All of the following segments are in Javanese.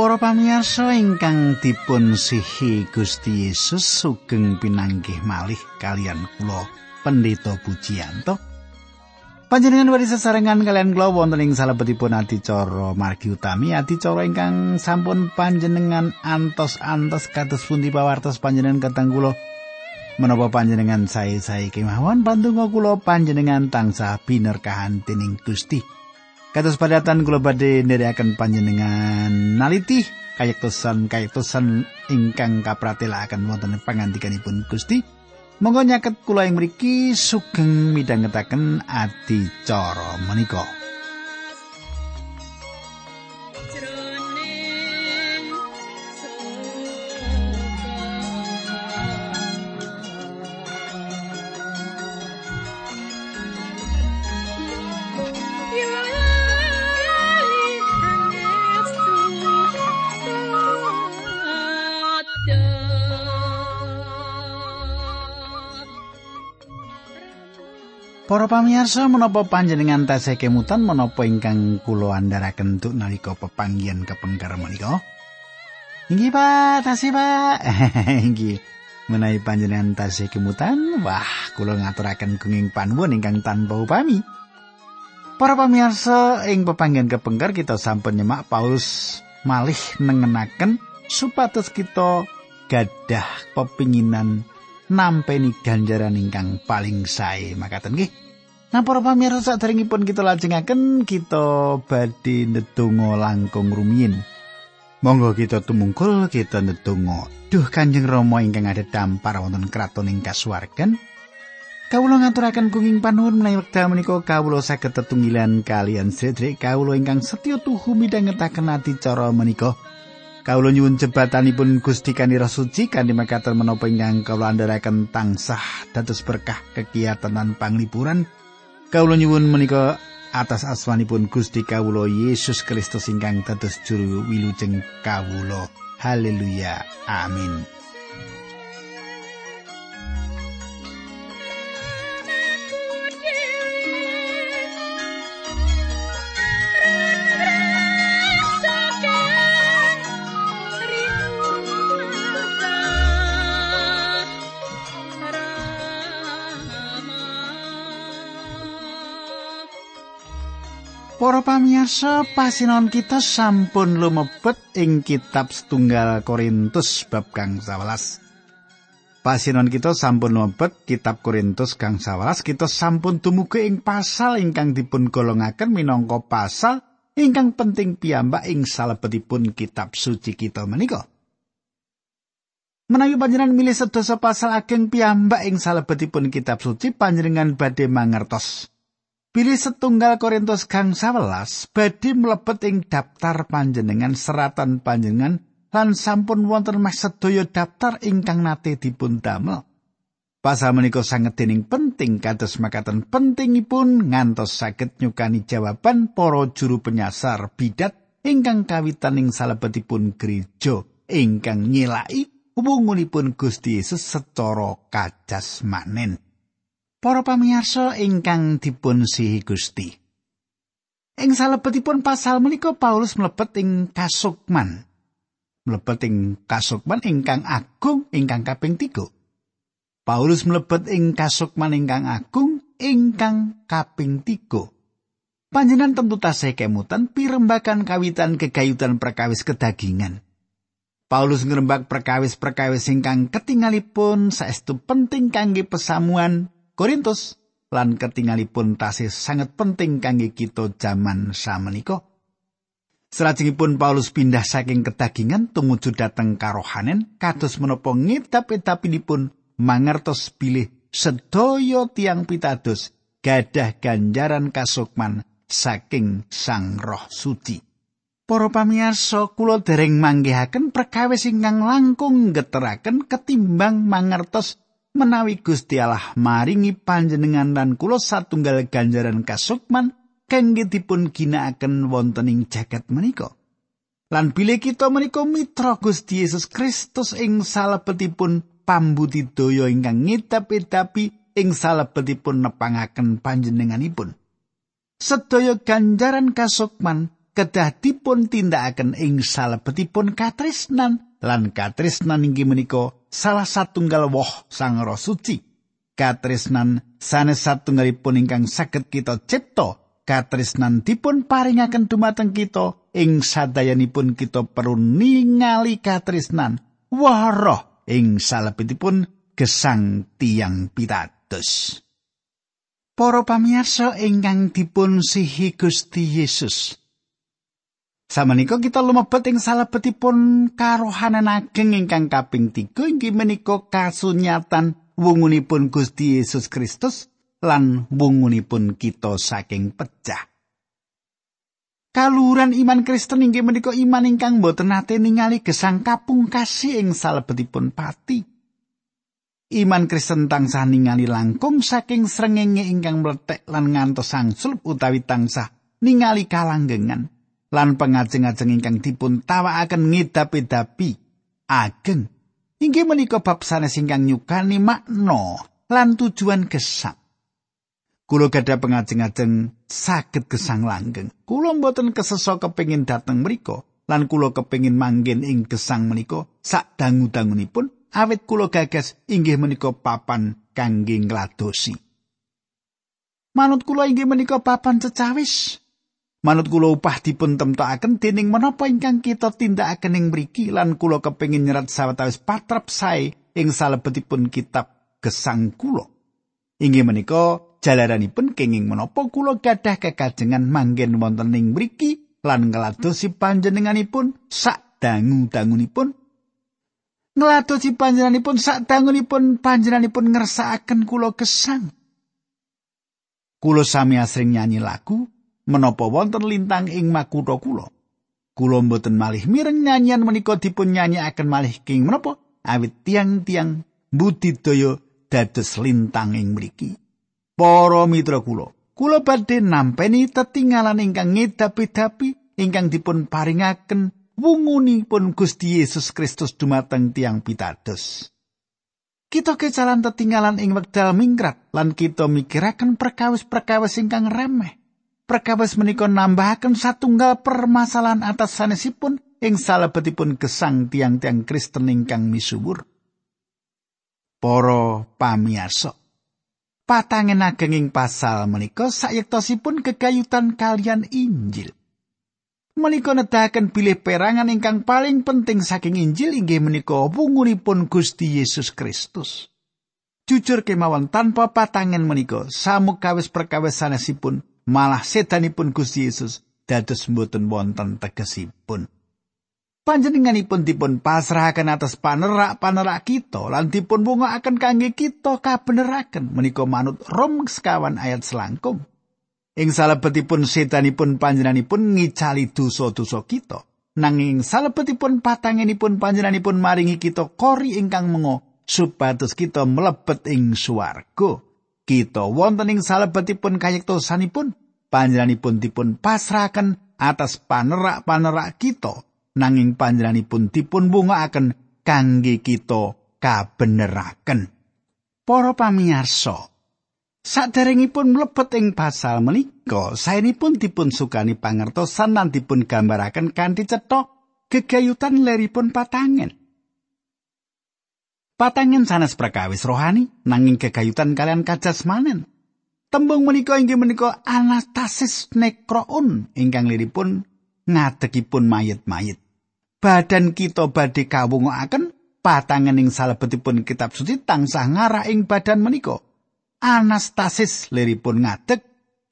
Para pamirsa ingkang dipun sihi Gusti Yesus sugeng pinanggih malih kalian kula Pendeta Pujiyanto. Panjenengan wari sesarengan kalian kula wonten ing salebetipun adicara margi utami adicara ingkang sampun panjenengan antos-antos kados pundi pawartos panjenengan katang kula menapa panjenengan sae-sae kemawon pandonga kula panjenengan tansah binerkahan dening Gusti. Kados padatan kula badhe nderekaken panjenengan naliti kayektosan kayektosan ingkang kapratelaken wonten pangandikanipun Gusti. Monggo nyaket kula ing mriki sugeng midhangetaken adicara menika. Para pamirsa menapa panjenengan tasih kemutan menapa ingkang kula andharaken tuk nalika pepanggihan kepengker menika? Inggih Pak, tasih Pak. Inggih. Menawi panjenengan tasih kemutan, wah kula ngaturaken gunging panuwun ingkang tanpa upami. Para pamirsa ing pepanggihan kepengker kita sampun nyemak Paulus malih nengenaken supados kita gadah pepinginan nampeni ganjaran ingkang paling sae makaten nggih Nah para pamirsa saderengipun kita lajengaken kita badhe ndedonga langkung rumiyin. Monggo kita tumungkul kita ndedonga. Duh Kanjeng Rama ingkang ada dampar wonten kraton ing kasuwargan. Kawula ngaturaken kenging panuwun menawi wekdal menika kawula saged tetunggilan kalian sedherek kawula ingkang setya tuhu midhangetaken ati cara menika. Kawula nyuwun jebatanipun Gusti Kanira Suci kanthi makaten menapa ingkang kawula andharaken tansah dados berkah kegiatan panglipuran Kawula nyuwun menika atas asmanipun Gusti Kawula Yesus Kristus ingkang dados juru wilujeng kawula. Haleluya. Amin. Para pamirsa, pasinon kita sampun lumebet ing kitab setunggal Korintus bab kang 11. Pasinon kita sampun lumebet kitab Korintus kang 11, kita sampun dumugi ing pasal ingkang dipun golongaken minangka pasal ingkang penting piyambak ing salebetipun kitab suci kita menika. Menawi panjenengan milih sedasa pasal ageng piyambak ing salebetipun kitab suci, panjenengan badhe mangertos Pilih setunggal Korintus kang 11 badhe mlebet ing daftar panjenengan seratan panjenengan lan sampun wonten meh sedaya daftar ingkang nate dipun damel. Pasal menika sanget dening penting kados makaten pentingipun ngantos saged nyukani jawaban para juru penyasar bidat ingkang kawitan ing salebetipun gereja ingkang nyelaki wungunipun Gusti Yesus secara kajasmanen. Para pamirsa ingkang dipun sihi Gusti. Ing salebetipun pasal menika Paulus mlebet ing kasukman. Mlebet ing kasukman ingkang agung ingkang kaping 3. Paulus mlebet ing kasukman ingkang agung ingkang kaping 3. Panjenengan tentu tasih kemutan pirembakan kawitan kegayutan perkawis kedagingan. Paulus ngrembak perkawis-perkawis ingkang ketingalipun saestu penting kangge pesamuan Korintus lan ketinggalipun tasih sangat penting kangge kita jaman samenika. Salajengipun Paulus pindah saking kedagingan tumuju dhateng karohanen kados menapa ngidap-idapinipun mangertos bilih sedaya tiang pitados gadah ganjaran kasukman saking Sang Roh Suci. Para pamirsa, kula dereng manggihaken perkawis ingkang langkung geteraken ketimbang mangertos menawi Gusti Allah maringi panjenengan lan kula satunggal ganjaran kasukman kangge dipun ginakaken wonten ing jagat menika. Lan bilih kita menika mitra Gusti Yesus Kristus ing salebetipun pambudidaya ingkang ngidap-idapi ing salebetipun nepangaken panjenenganipun. Sedaya ganjaran kasukman kedah dipun tindakaken ing salebetipun katresnan lan katresnan inggih menika salah satunggal woh sang roh suci. Katresnan sanes satunggalipun ingkang saged kita cipta katresnan dipun paringaken dumateng kita ing sadayanipun kita perlu ningali katresnan wah ing salebetipun gesang tiang pitados. Para pamirsa ingkang dipun sihi Gusti Yesus Samenika kita lumebet ing salebetipun karohanan ageng ingkang kaping 3 inggih menika kasunyatan wungunipun Gusti Yesus Kristus lan wungunipun kita saking pecah. Kaluhuran iman Kristen inggih menika iman ingkang boten nate ningali gesang kapungkasi ing salebetipun pati. Iman Kristen tansah ningali langkung saking srengenge ingkang mletek lan ngantos sangsul utawi tansah ningali kalanggengan. Lan pengajeng-ajeng ingkang dipun tawakaken ngedapi-dapi ageng. Inggih menika bab sanes ingkang nyukani makna lan tujuan gesang. Kula gadah pengajeng-ajeng saged gesang langgeng. Kula mboten kesesa kepengin dateng mriku lan kula kepengin manggen ing gesang menika sak dangu-dangunipun. Awit kula gagas inggih menika papan kangge ngladosi. Manut kula inggih menika papan cecawis Manut kula upah dipun temtokaken dening menapa ingkang kita tindakaken ing mriki lan kula kepengin nyerat sawetawis patrap sae ing salebetipun kitab gesang kula. Inggih menika jalaranipun kenging menapa kula gadah kekajengan manggen wonten ing mriki lan ngladosi panjenenganipun sak dangu-dangunipun ngladosi panjenenganipun sak dangunipun panjenenganipun ngersakaken kula gesang. Kulo sami asring nyanyi lagu menapa wonten lintang ing makutha kula. Kula mboten malih mireng nyanyian menika dipun nyanyikaken malih king menapa awit tiang-tiang budidaya dados lintang ing mriki. Para mitra kula, kula badhe nampeni tetinggalan ingkang ngedapi-dapi ingkang dipun paringaken wungunipun Gusti Yesus Kristus dumateng tiang pitados. Kita kecalan tetinggalan ing wekdal mingkrat lan kita mikiraken perkawis-perkawis ingkang remeh. Perkawis menika nambahaken satunggal permasalahan atas sanesipun ing salebetipun gesang tiang-tiang Kristen ingkang misuwur. Para pamirsa, patangen ageng ing pasal menika sayektosipun kegayutan kalian Injil. Menika nedahaken bilih perangan ingkang paling penting saking Injil inggih menika wungunipun Gusti Yesus Kristus. Jujur kemawon tanpa patangen menika samukawis perkawis sanesipun malah setanipun Gusti Yesus dados mboten wonten tegesipun. Panjenenganipun dipun pasrahaken atas panerak-panerak kita lan dipun akan kangge kita kabeneraken menika manut Rom sekawan ayat selangkung. Ing salebetipun setanipun panjenenganipun ngicali dosa-dosa kita. Nanging salebetipun patangenipun panjenenganipun maringi kita kori ingkang mengo supados kita mlebet ing swarga. Kita wonten ing salebetipun kayektosanipun panjenenganipun dipun pasrahaken atas panerak-panerak kita nanging panjenenganipun dipun bungaaken kangge kita kabeneraken. Para pamirsa saderengipun mlebet ing pasal menika saenipun dipun sukani pangertosan lan dipun gambaraken kanthi cetha gegayutan leripun patangen. Patangen sanes prakawis rohani nanging gegayutan kalian kajasmanen Tembung menika inggih menika anastasis nekroun ingkang liripun ngadegipun mayit-mayit. Badan kita badhe kawungaken patangan ing salebetipun kitab suci tansah ngarah ing badan menika. Anastasis liripun ngadeg,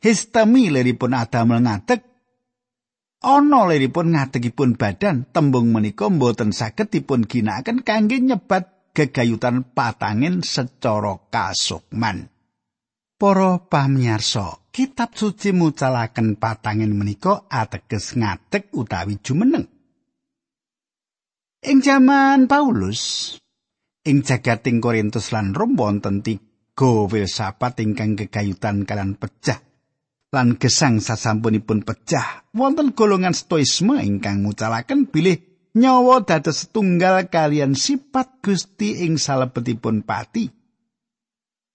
histemi liripun adamel ngadeg, ana liripun ngadegipun badan tembung menika mboten saged dipun ginakaken kangge nyebat gegayutan patangin secara kasukman. Para pamirsa, kitab suci mucalaken patangen menika ateges ngadeg utawi jumeneng. Ing jaman Paulus, ing jagating Korintus lan Rom wonten tiga filsafat ingkang gegayutan kalian pecah lan gesang sasampunipun pecah wonten golongan stoisme ingkang mucalaken bilih nyawa dados setunggal kalian sifat Gusti ing salebetipun pati.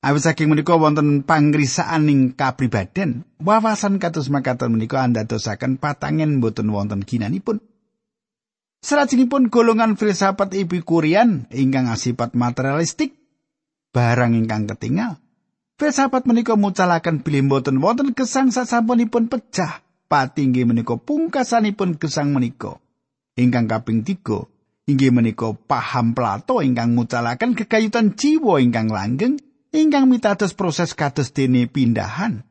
Awit saking menika wonten pangrisaan ing kapribaden, wawasan kados makaten menika andadosaken patangen boten wonten ginanipun. Salajengipun golongan filsafat Epikurian ingkang asipat materialistik barang ingkang ketinggal. Filsafat menika mucalaken bilih boten wonten gesang sasampunipun pecah. Patinggi menika pungkasanipun gesang menika. Ingkang kaping tiga, inggih menika paham Plato ingkang mucalaken kekayutan jiwa ingkang langgeng ingkang mitados proses kados dene pindahan.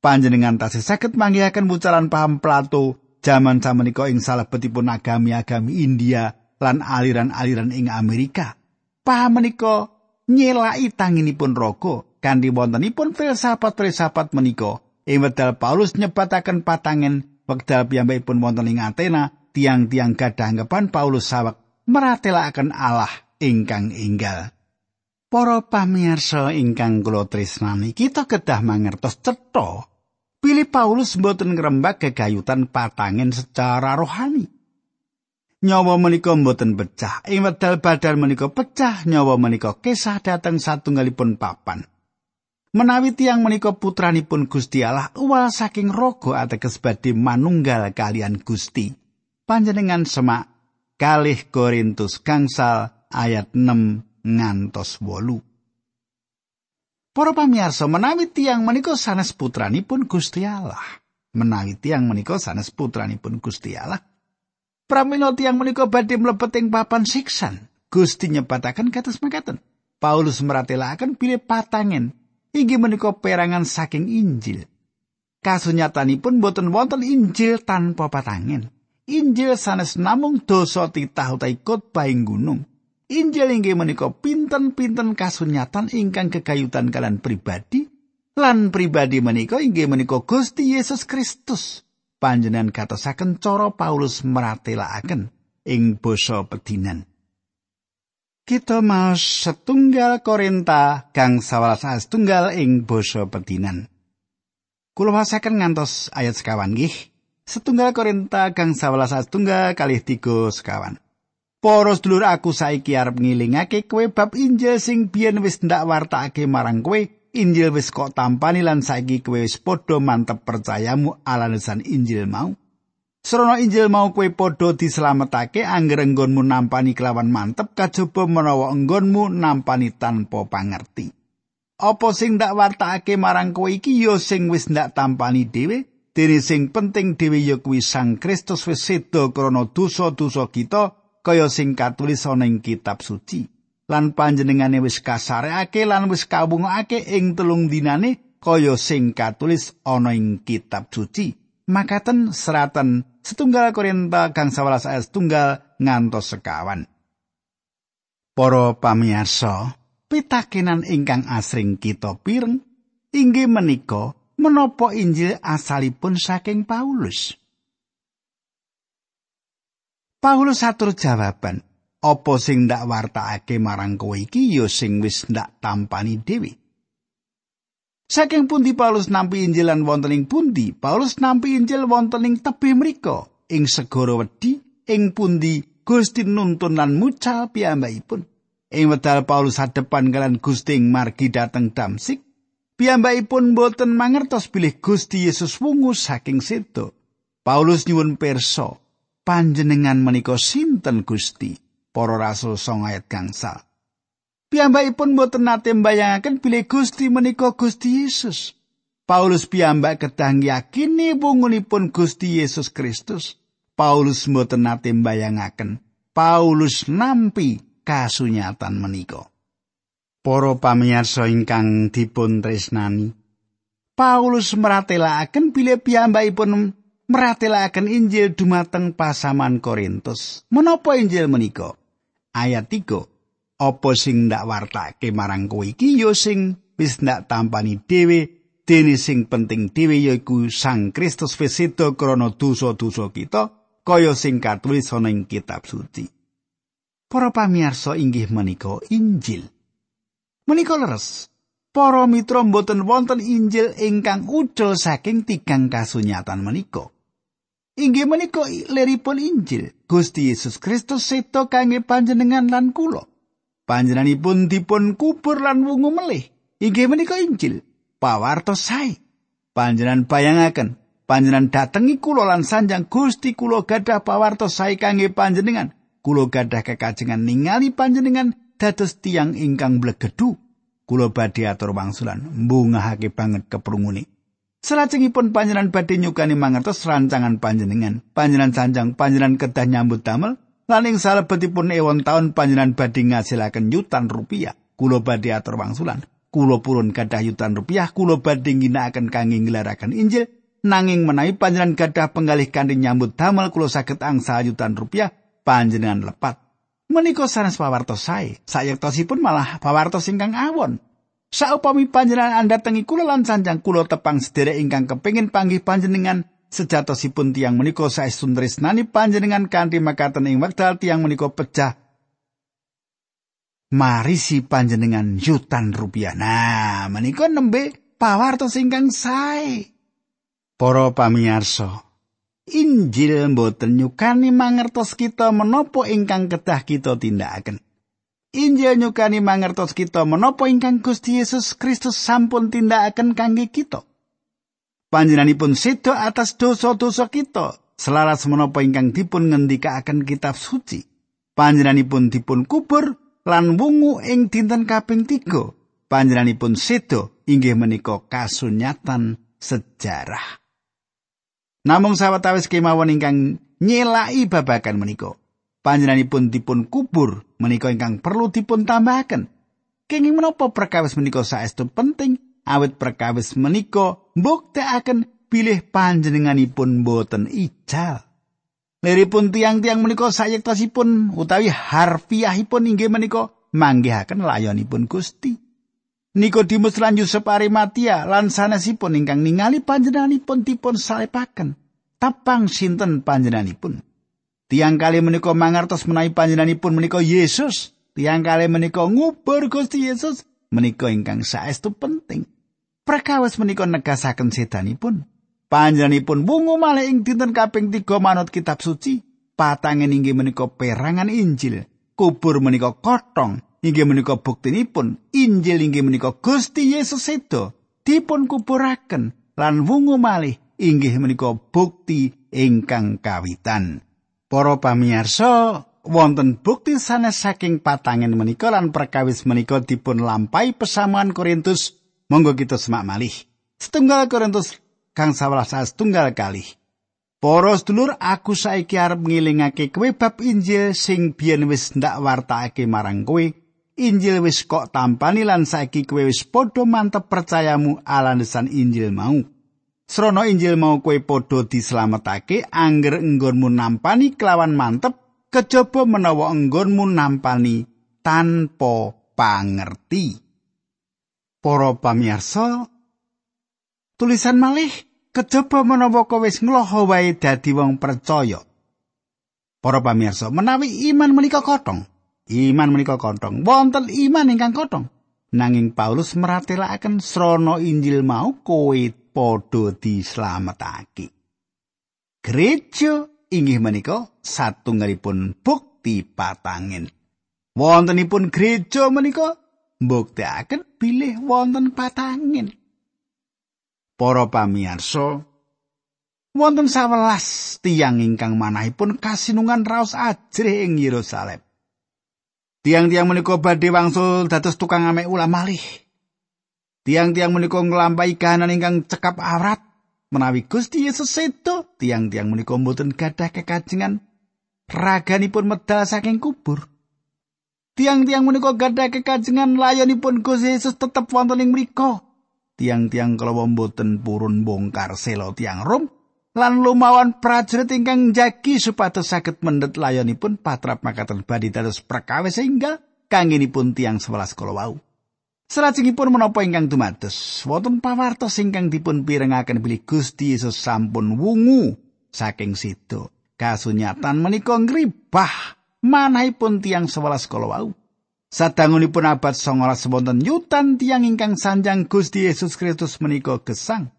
Panjenengan tasih saged manggihaken wucalan paham Plato jaman samenika ing salebetipun agami-agami India lan aliran-aliran ing Amerika. Paham menika nyelaki tanginipun raga kanthi wontenipun filsafat-filsafat menika. Ing wedal Paulus nyebataken patangen wekdal piyambakipun wonten ing Athena, tiang-tiang gadah anggapan Paulus sawek meratelaken Allah ingkang enggal. Para pamirsa ingkang kula tresnani, kita kedah mangertos cetha pilih Paulus mboten ngrembak gegayutan patangen secara rohani. Nyawa menika mboten pecah, ing wedal badan menika pecah, nyawa menika kesah dateng satunggalipun papan. Menawi tiang menika putranipun Gusti Allah, uwal saking rogo ateges badhe manunggal kalian Gusti. Panjenengan semak kalih Korintus gangsal ayat 6 ngantos wolu. Para pamirsa menawi tiang menika sanes putranipun Gusti Allah. Menawi tiang menika sanes putranipun Gusti Allah. Pramila tiang menika badhe mlebet ing papan siksan. Gusti nyebataken kados makaten. Paulus meratelaken pilih patangen inggih menika perangan saking Injil. Kasunyatanipun boten wonten Injil tanpa patangen. Injil sanes namung dosa titah utawi khotbah ing gunung. Injil inggih menika pinten-pinten kasunyatan ingkang kekayutan kalian pribadi lan pribadi menika inggih menika Gusti Yesus Kristus. Panjenengan katosaken cara Paulus meratelaken ing basa pedinan. Kita mau setunggal Korinta kang sawalas setunggal ing basa pedinan. Kulo ngantos ayat sekawan nggih. Setunggal Korinta kang sawalas setunggal kalih tiga sekawan. Para sedulur aku saiki arep ngilingake kowe bab Injil sing biyen wis ndak wartakake marang kowe. Injil wis kok tampani lan saiki kowe wis padha mantep percayamu alasan Injil mau. Srana Injil mau kowe padha dislametake angger enggonmu nampani kelawan mantep kajaba menawa enggonmu nampani tanpa pangerti. Apa sing ndak wartakake marang kowe iki ya sing wis ndak tampani dhewe? Dene sing penting dhewe ya kuwi Sang Kristus wis seda krana dosa-dosa kita. Kaya sing katulis ana ing kitab suci. Lan panjenengane wis kasareake lan wis kawungake ing telung dinane kaya sing katulis ana ing kitab suci. Makaten seratan setunggal Korinta kang 11 ayat setunggal ngantos sekawan. Para pamirsa pitakenan ingkang asring kita pireng? Inggih menika menapa Injil asalipun saking Paulus Paulus atur jawaban, apa sing ndak wartakake marang kowe iki ya sing wis ndak tampani dhewe. Saking pundi Paulus nampi Injil lan wonten ing pundi? Paulus nampi Injil wonten ing tebih mriku, ing segara wedi, ing pundi Gusti nuntun lan mucal piyambakipun. Ing wedal Paulus hadepan kalian Gusti margi dateng Damsik, piyambakipun boten mangertos bilih Gusti Yesus wungu saking sedo. Paulus nyuwun pirsa, panjenengan menika sinten Gusti? Para rasul song ayat gangsal. Piyambakipun boten nate mbayangaken bilih Gusti menika Gusti Yesus. Paulus piyambak kedang yakini bungunipun Gusti Yesus Kristus. Paulus boten nate mbayangaken. Paulus nampi kasunyatan menika. Para pamirsa ingkang dipun tresnani Paulus meratelaken bilih piyambakipun meratelaken Injil dumateng pasaman Korintus. Menapa Injil menika? Ayat 3. Apa sing ndak wartake marang kowe iki ya sing wis ndak tampani dhewe dene sing penting dhewe yaiku Sang Kristus wis seda krana dosa-dosa kita kaya sing katulis ana ing kitab suci. Para pamirsa inggih menika Injil. Menika leres. Para mitra mboten wonten Injil ingkang udol saking tigang kasunyatan menika. Inggih menika leripun Injil. Gusti Yesus Kristus seto kangge panjenengan lan kula. Panjenenganipun dipun kubur lan wungu melih. Inggih menika Injil, pawartos sae. Panjenengan bayangaken, panjenengan datengi kula lan sanjang Gusti kula gadah pawartos sae kangge panjenengan. Kula gadah kekajengan ningali panjenengan dados tiang ingkang blegedu. Kula badhe atur wangsulan mbungahake banget keprungune. Salajengipun panjenengan badhe nyukani mangertos rancangan panjenengan. Panjenengan sanjang panjenengan kedah nyambut damel lan ing salebetipun ewon taun panjenengan badhe ngasilaken yutan rupiah. Kula badhe atur wangsulan. Kula purun gadah yutan rupiah, kula badhe ginakaken kangge nglaraken Injil nanging menawi panjenengan gadah penggalih kanthi nyambut damel kula saged angsa yutan rupiah panjenengan lepat menika sanes pawartos sae sayektosipun malah pawartos ingkang awon saupami panjenengan anda tengi kula lan sanjang kula tepang sederek ingkang kepingin panggih panjenengan sejatosipun tiang menika saestun tresnani panjenengan kanthi makaten ing wekdal tiang menika pecah Mari si panjenengan yutan rupiah. Nah, menika nembe pawartos ingkang sae. Para pamirsa, Injil mboten nyukani mangertos kita menapa ingkang kedah kita tindakaken. Injil nyukani mangertos kita menapa ingkang Gusti Yesus Kristus sampun tindakaken kangge kita. Panjenenganipun sedo atas dosa-dosa kita, selaras menapa ingkang dipun ngendikaaken kitab suci. Panjenenganipun dipun kubur lan wungu ing dinten kaping 3. Panjenenganipun sedo inggih menika kasunyatan sejarah. Namung sawetawis kemawon ingkang nyelaki babagan menika. Panjenenganipun dipun kubur menika ingkang perlu dipun tambahaken. Kenging menapa perkawis menika saestu penting awit perkawis menika mbuktekaken bilih panjenenganipun boten ijal. Liripun tiang-tiang menika sayektosipun utawi harfiahipun inggih menika manggihaken layonipun Gusti. Nikodemus lan Yusuf Arimatia lan sanesipun ingkang ningali panjenenganipun dipun salepaken. Tapang sinten panjenenganipun? Tiang kali menika mangertos menawi panjenenganipun menika Yesus. Tiang kali menika ngubur Gusti Yesus menika ingkang saestu penting. Prakawis menika negasaken sedanipun. Panjenenganipun wungu malih ing dinten kaping 3 manut kitab suci. Patangen inggih menika perangan Injil. Kubur menika kotong inggih menika buktinipun Injil inggih menika Gusti Yesus sedo dipun kuburaken lan wungu malih inggih menika bukti ingkang kawitan. Para pamirsa, wonten bukti sanes saking patangen menika lan perkawis menika dipun lampahi pesamuan Korintus. Monggo kita semak malih. Setunggal Korintus kang 11 setunggal kalih. Para sedulur, aku saiki arep ngilingake kowe bab Injil sing biyen wis ndak wartakake marang kowe Injil wis kok tampani lan saiki kowe wis padha mantep percayamu alandesan Injil mau. Srana Injil mau kowe padha dislametake angger enggonmu nampani kelawan mantep kejaba menawa enggonmu nampani tanpa pangerti. Para pamirsa, tulisan malih kejaba menawa kowe wis ngloho wae dadi wong percaya. Para pamirsa, menawi iman menika kotong, Iman menika kontong. Wonten iman ingkang kontong. Nanging Paulus meratelaken srana Injil mau kowe padha dislametake. Gereja inggih menika satunggalipun bukti patangen. Wontenipun gereja menika mbuktekaken bilih wonten patangen. Para pamirsa, wonten sawelas tiang ingkang manahipun kasinungan raos ajrih ing Yerusalem. Tiang-tiang menika badhe wangsul dados tukang amek ulam malih. Tiang-tiang menika nglampahi kahanan ingkang cekap awrat menawi Gusti Yesus sedo. Tiang-tiang menika mboten gadah kekajengan raganipun medal saking kubur. Tiang-tiang menika gadah kekajengan layonipun Gusti Yesus tetep wonten ing mriku. Tiang-tiang kala mboten purun bongkar selo tiang Rom lan lumawan prajurit ingkang jagi supados saged mendhet layonipun patrap makaten badhe dados perkawis sehingga kangenipun tiang sewelas kala wau. Salajengipun menapa ingkang dumados wonten pawartos ingkang dipun pirengaken bilih Gusti Yesus sampun wungu saking situ. Kasunyatan menika ngribah manahipun tiang sewelas kala wau. Sadangunipun abad 19 wonten yutan tiang ingkang sanjang Gusti Yesus Kristus menika gesang.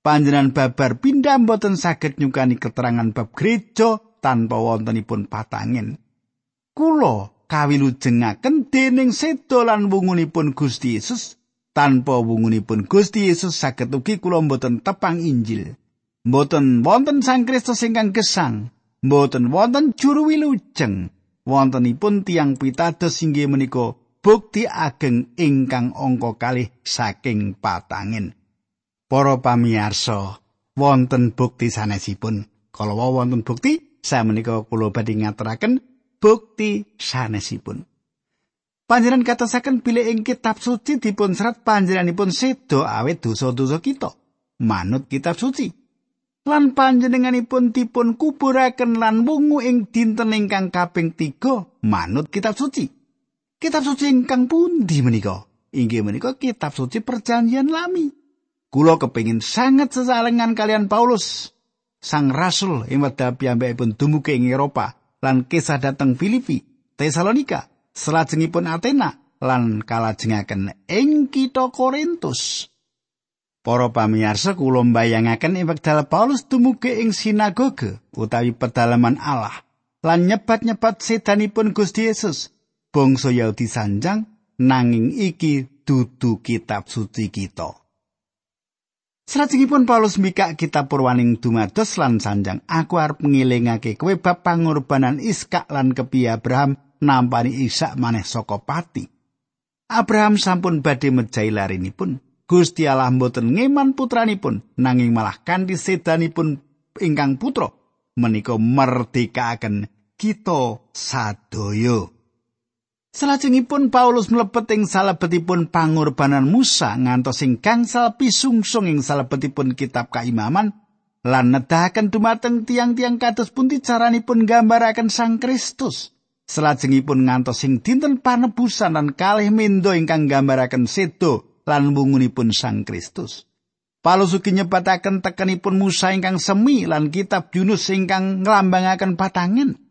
panjenengan babar pindah mboten saged nyukani keterangan bab gereja tanpa wontenipun patangen. Kulo kawilujengaken dening sedo lan wungunipun Gusti Yesus tanpa wungunipun Gusti Yesus saged ugi kula mboten tepang Injil. Mboten wonten Sang Kristus ingkang gesang, mboten wonten juru wilujeng. Wontenipun tiang pitados inggih menika bukti ageng ingkang angka kalih saking patangin. Para pamirsa, wonten bukti sanesipun. Kalau wonten bukti, saya menika kula badhe ngaturaken bukti sanesipun. Panjenengan katasaken bilih ing kitab suci dipun serat panjenenganipun sedo awet dosa-dosa kita. Manut kitab suci. Lan panjenenganipun dipun kuburaken lan wungu ing dinten ingkang kaping tiga manut kitab suci. Kitab suci ingkang pundi menika? Inggih menika kitab suci perjanjian lami. Kulo kepingin sangat sesalengan kalian Paulus. Sang Rasul ing wedha piyambakipun dumugi ing Eropa lan kisah dateng Filipi, Tesalonika, salajengipun Athena lan kalajengaken ing kitha Korintus. Para pamirsa kula mbayangaken wekdal Paulus dumugi ing sinagoge utawi pedalaman Allah lan nyebat-nyebat sedanipun Gusti Yesus. Bangsa Yahudi sanjang nanging iki dudu kitab suci kita. Salajengipun Paulus mikak kitab purwaning dumados lan sanjang aku arep ngilingake kowe bab pangorbanan Iskak lan kepi Abraham nampani Ishak maneh saka pati. Abraham sampun badhe mejahi larinipun. Gusti Allah mboten ngeman putranipun nanging malah kanthi sedanipun ingkang putra menika merdekaken kita sadaya. Salajengipun Paulus mlebet ing salebetipun pangorbanan Musa ngantos ing gangsal pisungsung ing salebetipun kitab kaimaman lan nedahaken dumateng tiang-tiang kados pundi caranipun gambaraken Sang Kristus. Salajengipun ngantos ing dinten panebusan lan kalih mendo ingkang gambaraken sedo lan wungunipun Sang Kristus. Paulus ugi nyebataken tekenipun Musa ingkang semi lan kitab Yunus ingkang nglambangaken patangen.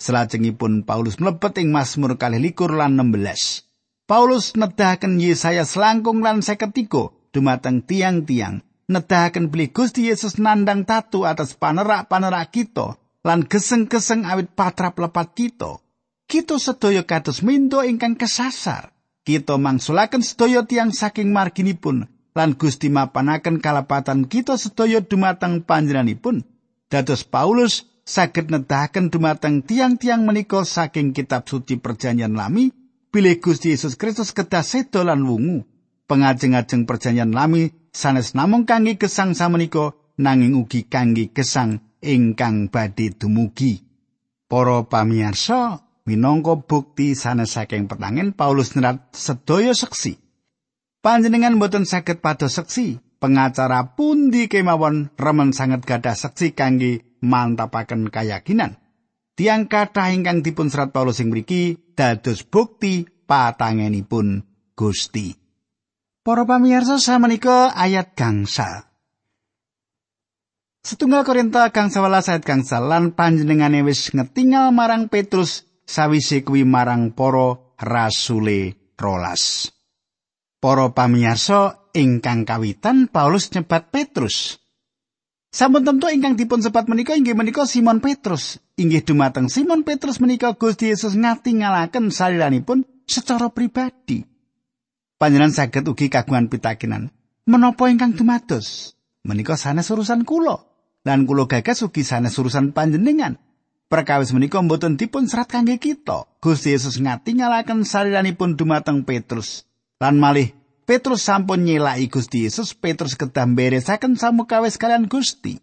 Selajengipun Paulus mlebet ing Mazmur kalih likur lan 16. Paulus nedahaken Yesaya selangkung lan seketiko dumateng tiang-tiang. Nedahaken beli Gusti Yesus nandang tatu atas panerak-panerak kita lan geseng-geseng awit patrap lepat kita. Kita sedaya kados mindo ingkang kesasar. Kita mangsulaken sedaya tiang saking marginipun lan Gusti mapanaken kalepatan kita sedaya dumateng panjenenganipun. Dados Paulus saged nedahaken dumateng tiang-tiang menika saking kitab suci perjanjian lami bilih Gusti Yesus Kristus kedah sedo lan wungu. Pengajeng-ajeng perjanjian lami sanes namung kangge gesang samenika nanging ugi kangge gesang ingkang badhe dumugi. Para pamirsa minangka bukti sanes saking petangin Paulus nerat sedaya seksi. Panjenengan boten saged pados seksi pengacara pundi kemawon remen sanget gadah seksi kangge mantapaken kayakinan. Tiang kathah ingkang dipun serat Paulus ing mriki dados bukti patangenipun Gusti. Para pamirsa samenika ayat gangsal. Setunggal Korinta kang 11 ayat gangsal lan panjenengane wis ngetingal marang Petrus sawise kuwi marang para rasule rolas. Para pamirsa ingkang kawitan Paulus nyebat Petrus. Sampun tentu ingkang dipun sebat menika inggih menika Simon Petrus. Inggih dumateng Simon Petrus menika Gusti Yesus ngatingalaken saliranipun secara pribadi. Panjenengan saged ugi kagungan pitakenan, menapa ingkang dumados? Menika sanes urusan kula. Lan kula gagas ugi sanes urusan panjenengan. Perkawis menika mboten dipun serat kangge kita. Gusti Yesus ngatingalaken saliranipun dumateng Petrus. Lan malih Petrus sampun nyelaki Gusti Yesus, Petrus kedah beresaken samukawis kalian Gusti.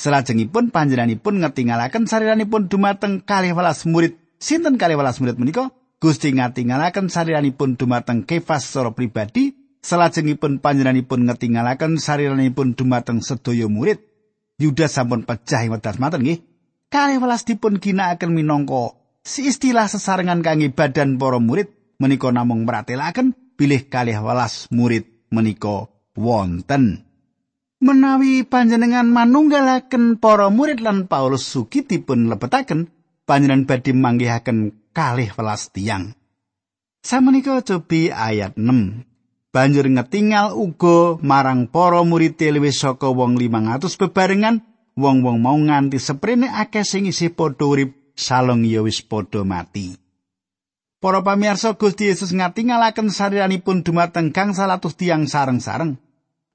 Selajengipun panjenenganipun ngetingalaken sariranipun dumateng kalih welas murid. Sinten kalih welas murid menika? Gusti ngatingalaken sariranipun dumateng Kefas secara pribadi. Selajengipun panjenenganipun ngetingalaken sariranipun dumateng sedaya murid. Yudas sampun pecah ing wedas maten nggih. Kalih welas dipun ginakaken minangka si istilah sesarengan kangge badan para murid menika namung meratelaken bilih kalih welas murid menika wonten. Menawi panjenengan manunggalaken para murid lan Paulus sugi dipun lebetaken, panjenengan badhe manggihaken kalih welas tiyang. Samenika cobi ayat 6. Banjur ngetingal uga marang para murid luwih saka wong 500 bebarengan wong-wong mau nganti seprene akeh sing isih padha urip salong ya wis padha mati. Para pamirsa Gusti Yesus ngatingalaken sariranipun dumateng gangsal atus tiyang sareng-sareng.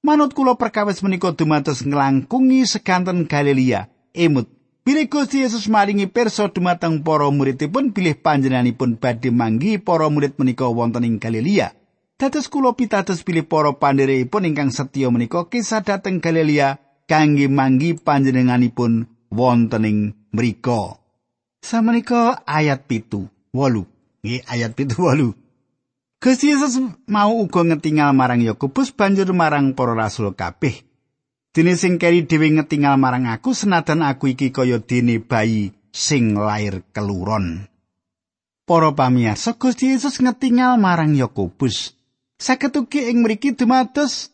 Manut kula perkawis menika dumados nglangkungi seganten Galilea. Emut Bilih Gusti Yesus maringi pirsa dumateng para muridipun bilih panjenenganipun badhe manggi para murid menika wonten ing Galilea. Dados kula pitados bilih para pandherepipun ingkang setya menika kisah dhateng Galilea kangge manggi panjenenganipun wonten ing mriku. Samenika ayat pitu, wolu. Nggih ayat pitu wolu. Gusti Yesus mau uga ngetingal marang Yakobus banjur marang para rasul kabeh. Dene sing keri dhewe ngetingal marang aku senajan aku iki kaya dene bayi sing lair keluron. Para pamirsa, Gusti Yesus ngetingal marang Yakobus. Saged ugi ing mriki dumados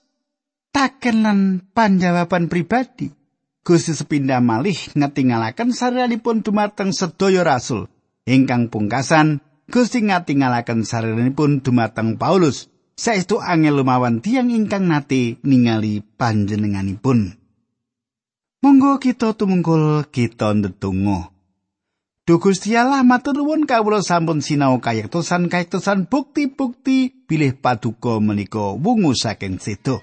takenan panjawaban pribadi. Gusti sepindah malih ngetingalaken saranipun dumateng sedaya rasul. Ingkang pungkasan, Gusti ngatingalaken saranipun dumateng Paulus. saestu angel lumawan tiang ingkang nate ningali panjenenganipun. Monggo kita tumungkul kita ndedonga. Duh Gusti Allah matur nuwun kawula sampun sinau kayektosan kayektosan bukti-bukti bilih paduka menika wungu saking sedo.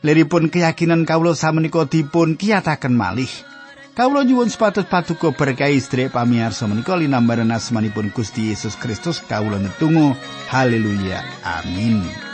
Leripun keyakinan kawula samenika dipun kiyataken malih. Kawula nyuwun sepatus paduka berkahi istri pamirsa menika linambaran asmanipun Gusti Yesus Kristus. Kawula netunggal haleluya. Amin